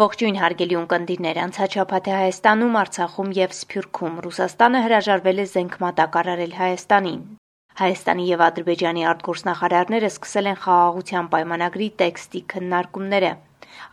Ողջույն հարգելի ունկնդիրներ, անցաչափաթե Հայաստանում, Արցախում եւ Սփյուռքում Ռուսաստանը հրաժարվել է զենք մատակարարել Հայաստանին։ Հայաստանի եւ Ադրբեջանի արտգործնախարարները սկսել են խաղաղության պայմանագրի տեքստի քննարկումները։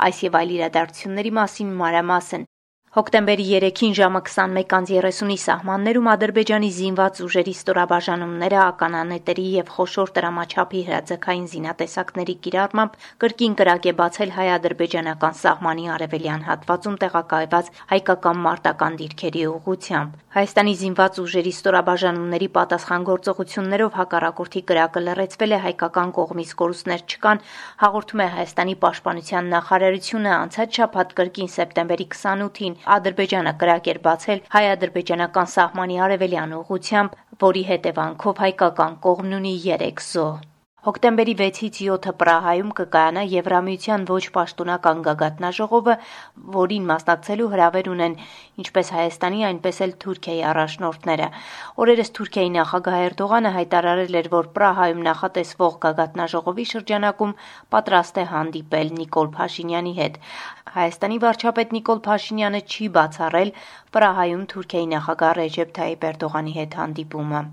Այս եւ այլ իրադարձությունների մասին մանրամասն Հոկտեմբերի 3-ին ժամը 21:30-ի սահմաններում Ադրբեջանի զինված ուժերի ստորաբաժանումները ականանետերի եւ խոշոր տրամաչափի հրաձգային զինատեսակների կիրառմամբ կրկին կրակ է բացել հայ-ադրբեջանական սահմանի արևելյան հատվածում տեղակայված հայկական մարտական դիրքերի ուղղությամբ։ Հայաստանի զինված ուժերի ստորաբաժանումների պատասխանատվություններով հակառակորդի կրակը լռեցվել է հայկական կողմից կորուստներ չկան, հաղորդում է Հայաստանի պաշտպանության նախարարությունը անցած շաբաթ կրկին սեպտեմբերի 28-ին Ադրբեջանը կրակ էր բացել հայ-ադրբեջանական սահմանի արևելյան ուղղությամբ, որի հետևանքով հայկական կողմն ունի 3 զոհ։ Հոկտեմբերի 6-ից 7-ը Պրահայում կկայանա Եվրամիության ոչ պաշտոնական գագաթնաժողովը, որին մասնակցելու հրավեր ունեն ինչպես Հայաստանի, այնպես էլ Թուրքիայի առաջնորդները։ Օրերս Թուրքիայի նախագահ Էրդողանը հայտարարել էր, որ Պրահայում նախատեսվող գագաթնաժողովի շրջանակում պատրաստ է հանդիպել Նիկոլ Փաշինյանի հետ։ Հայաստանի վարչապետ Նիկոլ Փաշինյանը չի բացառել Պրահայում Թուրքիայի նախագահ Ռեջեփ Թայիպ Էրդողանի հետ հանդիպումը։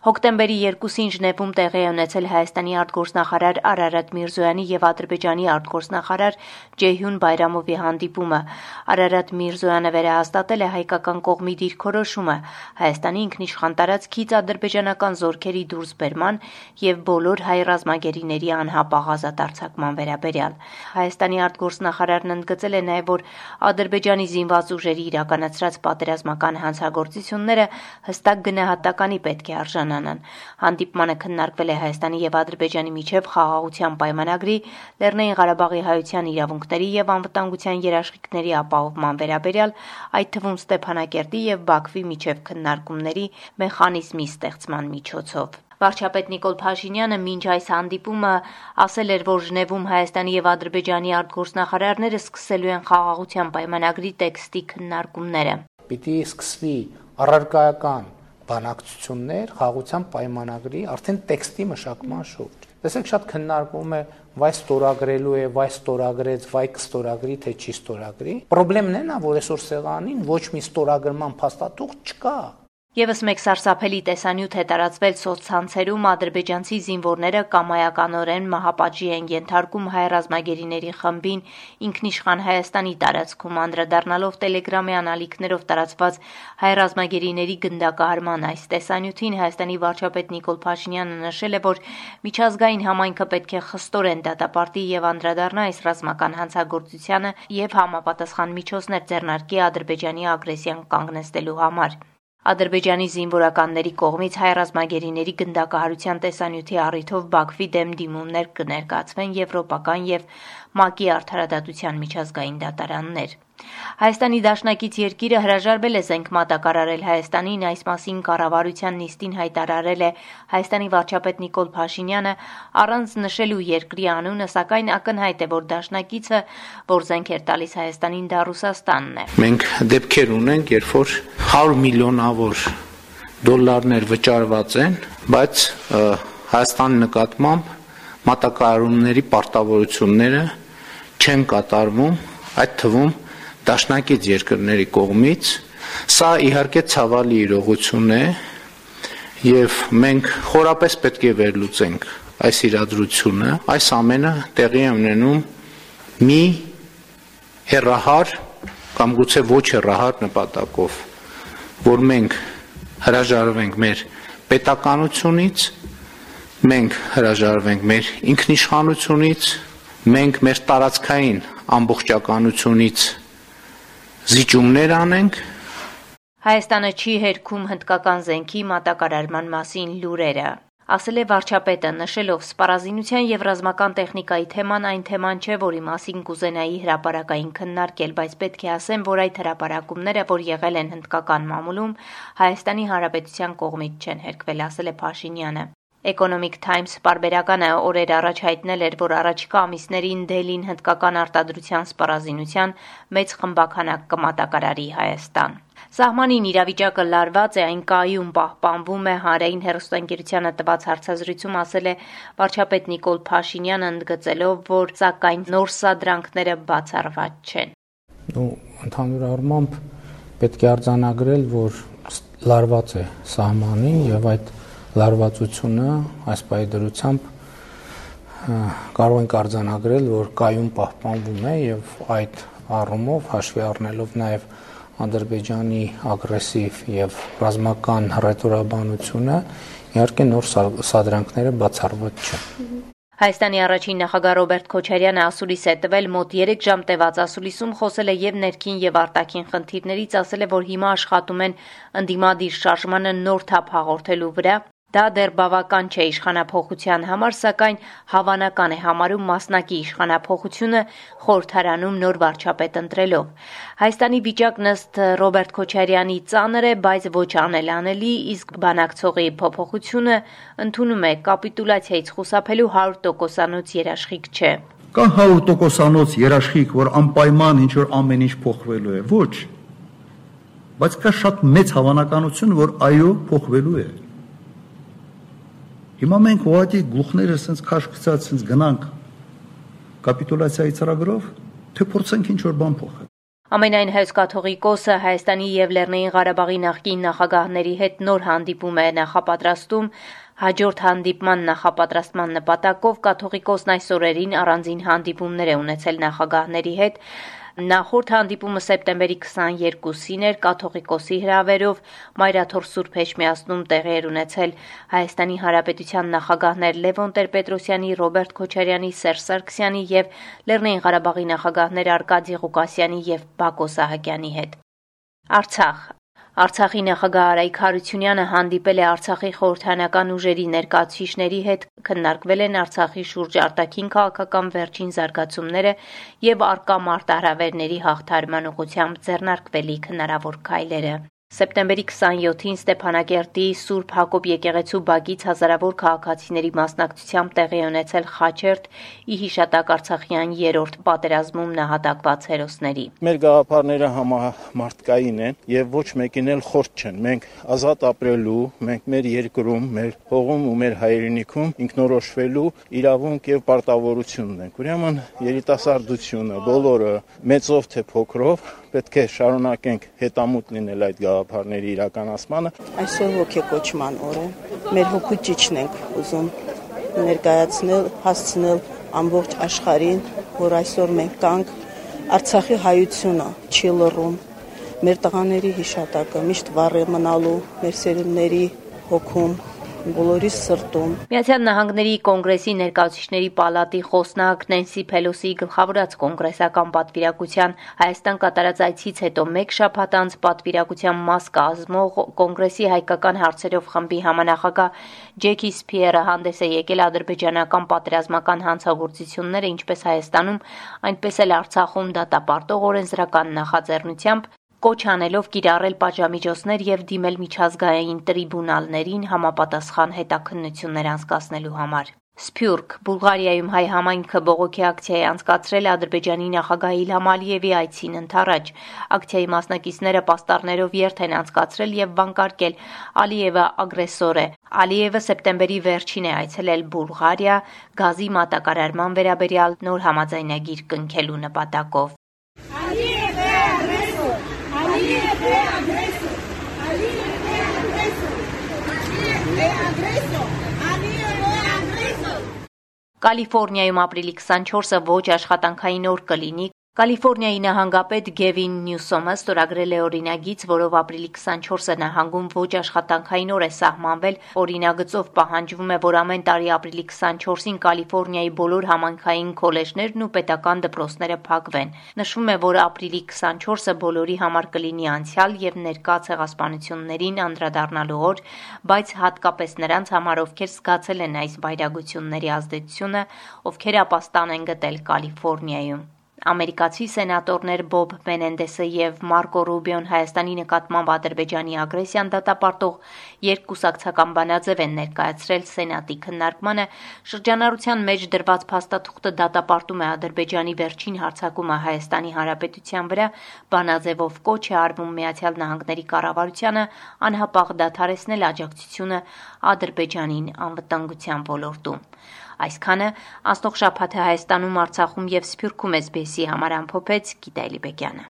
Հոկտեմբերի 2-ին Ժնևում տեղի է ունեցել Հայաստանի արտգործնախարար Արարատ Միրզոյանի եւ Ադրբեջանի արտգործնախարար Ջեյհուն Բայրամովի հանդիպումը։ Արարատ Միրզոյանը վերահաստատել է հայկական կողմի դիրքորոշումը Հայաստանի ինքնիշխան տարածքից ադրբեջանական զորքերի դուրսբերման եւ բոլոր հայ ռազմագերիների անհապաղ ազատարձակման վերաբերյալ։ Հայաստանի արտգործնախարարն ընդգծել է նաեւ, որ Ադրբեջանի զինված ուժերի իրականացրած պատերազմական հանցագործությունները հստակ գնահատականի պետք է արժանանան։ Հանդիպմանը քննարկվել է Հայաստանի եւ Ադրբեջանի միջև խաղաղության պայմանագրի, Լեռնային Ղարաբաղի հայության իրավունքների եւ անվտանգության երաշխիքների ապահովման վերաբերյալ, այդ թվում Ստեփանակերտի եւ Բաքվի միջև քննարկումների մեխանիզմի ստեղծման միջոցով։ Վարչապետ Նիկոլ Փաշինյանը մինչ այս հանդիպումը ասել էր, որ Ժնևում Հայաստանի եւ Ադրբեջանի արտգործնախարարները սկսելու են խաղաղության պայմանագրի տեքստի քննարկումները։ Պիտի սկսվի առարկայական բանակցություններ խաղաղության պայմանագրի արդեն տեքստի մշակման շուրջ։ Տեսեք շատ քննարկվում է վայ ստորագրելու է, վայ ստորագրեց, վայ կստորագրի, թե չի ստորագրի։ Պրոբլեմն է նա, որ այսօր սեղանին ոչ մի ստորագրման փաստաթուղթ չկա։ Եվս մեկ սարսափելի տեսանյութ է տարածվել սոցցանցերում ադրբեջանցի զինվորները կամայականորեն մահապատժի են ենթարկում հայ ռազմագերիների խմբին ինքնիշխան Հայաստանի տարածքում անդրադառնալով Տելեգրամի անալիքներով տարածված հայ ռազմագերիների գնդակահարման այս տեսանյութին Հայաստանի վարչապետ Նիկոլ Փաշինյանը նշել է, որ միջազգային համայնքը պետք է խստորեն դատապարտի եւ անդրադառնա այս ռազմական հանցագործությանը եւ համապատասխան միջոցներ ձեռնարկի Ադրբեջանի ագրեսիան կանգնեցնելու համար։ Ադրբեջանի զինվորականների կողմից հայ ռազմագերիների գնդակահարության տեսանյութի առիթով Բաքվի դեմ դիմումներ կներկայացվեն եվրոպական եւ ՄԱԿ-ի արդարադատության միջազգային դատարաններ։ Հայաստանի դաշնակից երկիրը հրաժարվել է զենք մատակարարել Հայաստանին, այս մասին կառավարության նիստին հայտարարել է Հայաստանի վարչապետ Նիկոլ Փաշինյանը, առանց նշելու երկրի անունը, սակայն ակնհայտ է, որ դաշնակիցը, որ զենք էր տալիս Հայաստանին, դա Ռուսաստանն է։ Մենք դեպքեր ունենք, երբ որ 100 միլիոնավոր դոլարներ վճարված են, բայց Հայաստանի նկատմամբ մատակարարումների պարտավորությունները չեն կատարվում, այդ թվում դաշնակից երկրների կողմից սա իհարկե ցավալի իրողություն է եւ մենք խորապես պետք է վերլուծենք այս իրադրությունը այս ամենը տեղի է ունենում մի հերահար կամ գուցե ոչ հերահար նպատակով որ մենք հրաժարվենք մեր պետականությունից մենք հրաժարվենք մեր ինքնիշխանությունից մենք մեր տարածքային ամբողջականությունից զիջումներ անենք Հայաստանը չի հերքում հնդկական զենքի մատակարարման մասին լուրերը ասել է վարչապետը նշելով սպառազինության եւ ռազմական տեխնիկայի թեման այն թեման չէ, որի մասին կուզենայի հրաապարակային քննարկել, բայց պետք է ասեմ, որ այդ հրաապարակումները, որ եղել են հնդկական մամուլում, Հայաստանի Հանրապետության կողմից չեն հերկվել, ասել է Փաշինյանը։ Economic Times պարբերականը օրեր առաջ հայտնել էր, որ առաջիկա ամիսներին Դելին հնդկական արտադրության սպառազինության մեծ խմբականակ կմատակարարի Հայաստան։ Սահմանին իրավիճակը լարված է, այն կայուն պահպանվում է հանրային հերոստանգերությանը տված հարցազրույցում ասել է վարչապետ Նիկոլ Փաշինյանը ընդգծելով, որ սակայն նոր սադրանքները բացառված չեն։ ու ընդհանուր առմամբ պետք է արձանագրել, որ լարված է սահմանին եւ այդ լարվածությունը այս պայդրությամբ կարող ենք արձանագրել, որ կայուն պահպանվում է եւ այդ առումով հաշվի առնելով նաեւ Ադրբեջանի ագրեսիվ եւ ռազմական հռետորաբանությունը իհարկե նոր սադրանքները բացառված չեն։ Հայաստանի առաջին նախագահ Ռոբերտ Քոչարյանը ասուլիս է տվել մոտ 3 ժամ տևած ասուլիսում խոսել է եւ ներքին եւ արտաքին խնդիրներից, ասել է, որ հիմա աշխատում են ընդդիմադիր շարժմանը նոր թափ հաղորդելու վրա, Դա դեռ բավական չէ իշխանափոխության համար, սակայն հավանական է համարում մասնակի իշխանափոխությունը խորհրդարանում նոր վարչապետ ընտրելով։ Հայաստանի վիճակն ըստ Ռոբերտ Քոչարյանի ծանր է, բայց ոչ անելանելի, իսկ բանակցողի փոփոխությունը ընդունում է կապիտուլյացիայից խուսափելու 100%-անոց երաշխիք չէ։ Կա 100%-անոց երաշխիք, որ անպայման ինչ որ ամեն ինչ փոխվելու է։ Ոչ։ Բայց կա շատ մեծ հավանականություն, որ այո, փոխվելու է։ Հիմա մենք ուղղակի գլուխները սենց քաշքցած սենց գնանք կապիտուլյացիայի ծրագրով, թե փորձենք ինչ որ բան փոխել։ Ամենայն հայոց կաթողիկոսը Հայաստանի եւ Լեռնային Ղարաբաղի նախկին նախագահների հետ նոր հանդիպում է նախապատրաստում Հաջորդ հանդիպման նախապատրաստման նպատակով կաթողիկոսն այս օրերին առանձին հանդիպումներ է ունեցել նախագահների հետ Նախորդ հանդիպումը սեպտեմբերի 22-ին էր կաթողիկոսի հրավերով Մայրաթոր Սուրբ Էջմիածնում տեղի էր ունեցել Հայաստանի Հանրապետության նախագահներ Լևոն Տեր-Պետրոսյանի, Ռոբերտ Քոչարյանի, Սերժ Սարգսյանի եւ Լեռնային Ղարաբաղի նախագահներ Արկադի Ղուկասյանի եւ Բակո Սահակյանի հետ։ Արցախ Արցախի նախագահ Արայք Հարությունյանը հանդիպել է Արցախի խորհրդանական ուժերի ներկայացուցիչների հետ, քննարկվել են Արցախի շուրջ արտաքին քաղաքական վերջին զարգացումները եւ արկա մարտահրավերների հաղթարման ուղղությամբ ձեռնարկվելիք հնարավոր քայլերը։ Սեպտեմբերի 27-ին Ստեփանակերտի Սուրբ Հակոբ եկեղեցու բակից հազարավոր քաղաքացիների մասնակցությամբ տեղի ունեցել խաչերթ ի հիշատակ Արցախյան երրորդ պատերազմում նահատակված հերոսների։ Մեր գաղափարները համամարտկային են եւ ոչ մեկին էլ խորտ չեն։ Մենք ազատ ապրելու, մենք մեր երկրում, մեր հողում ու մեր հայրենիքում ինքնորոշվելու իրավունք եւ պարտավորություն ունենք։ Ուրեմն երիտասարդությունը, բոլորը մեծով թե փոքրով պետք է շարունակենք հետամուտ լինել այդ գաղափարների իրականացմանը։ Այսօր ոգեկոչման օր է։ Մեր հոգու ճիճն ենք ուզում ներկայացնել, հասցնել ամբողջ աշխարհին, որ այսօր մենք կանք Արցախի հայությունը չի լռում։ Մեր տղաների հիշատակը միշտ վառ է մնալու, մեր սերունդների հոգում բոլորի սրտում։ Միացյալ Նահանգների կոնգրեսի ներկայացուցիչների պալատի խոսնակ Նենսի Փելոսի գլխավորած կոնգրեսական պատվիրակության Հայաստան կատարած այցից հետո մեկ շաբաթ անց պատվիրակության մաս կազմող կոնգրեսի հայկական հարցերով խմբի համանախագահ Ջեքի Սփիերը հանդես է եկել ադրբեջանական պատերազմական հանցագործությունները ինչպես Հայաստանում, այնպես էլ Արցախում դատապարտող օրենսդրական նախաձեռնությամբ կոչ անելով կիրառել պատժամիջոցներ եւ դիմել միջազգային տրիբունալներին համապատասխան հետաքննություններ անցկացնելու համար։ Սփյուռք. Բուլղարիայում հայ համայնքը բողոքի ակցիա է անցկացրել Ադրբեջանի նախագահ Իլհամ Ալիևի այցին ընթരാճ։ Ակցիայի մասնակիցները պաստառներով երթ են անցկացրել եւ վանկարկել Ալիևը ագրեսոր է։ Ալիևը սեպտեմբերի վերջին է այցելել Բուլղարիա գազի մատակարարման վերաբերյալ նոր համաձայնագիր կնքելու նպատակով։ Կալիֆոռնիայում ապրիլի 24-ը ոչ աշխատանքային օր կլինի, Կալիֆոռնիայի նահանգապետ Գևին Նյուսոմը ստորագրել է օրինագիծ, որով ապրիլի 24-ը նահանգում ոչ աշխատանքային օր է սահմանվել։ Օրինագծով պահանջվում է, որ ամեն տարի ապրիլի 24-ին Կալիֆոռնիայի բոլոր համայնքային քոլեջներն ու պետական դպրոցները փակվեն։ Նշվում է, որ ապրիլի 24-ը բոլորի համար կլինի անցյալ եւ ներկա ցեղասպանություններին անդրադառնալու օր, բայց հատկապես նրանց համար, ովքեր զգացել են այս վայրագությունների ազդեցությունը, ովքեր ապաստան են գտել Կալիֆոռնիայում։ Ամերիկացի սենատորներ Բոբ Մենենդեսը եւ Մարկո Ռուբիոն Հայաստանի նկատմամբ Ադրբեջանի ագրեսիան դատապարտող երկկուսակցական բանաձև են ներկայացրել Սենատի քննարկմանը։ Շրջանառության մեջ դրված փաստաթուղթը դատապարտում է Ադրբեջանի վերջին հարձակումը Հայաստանի Հանրապետության վրա, բանաձևով կոչ է արվում Միացյալ Նահանգների կառավարությանը անհապաղ դադարեցնել աջակցությունը Ադրբեջանին անվտանգության ոլորտում։ Այսքանը անցնող շաբաթը Հայաստանում, Արցախում եւ Սփյուռքում էսբեսի համար ամփոփեց Գիտալի Բեկյանը։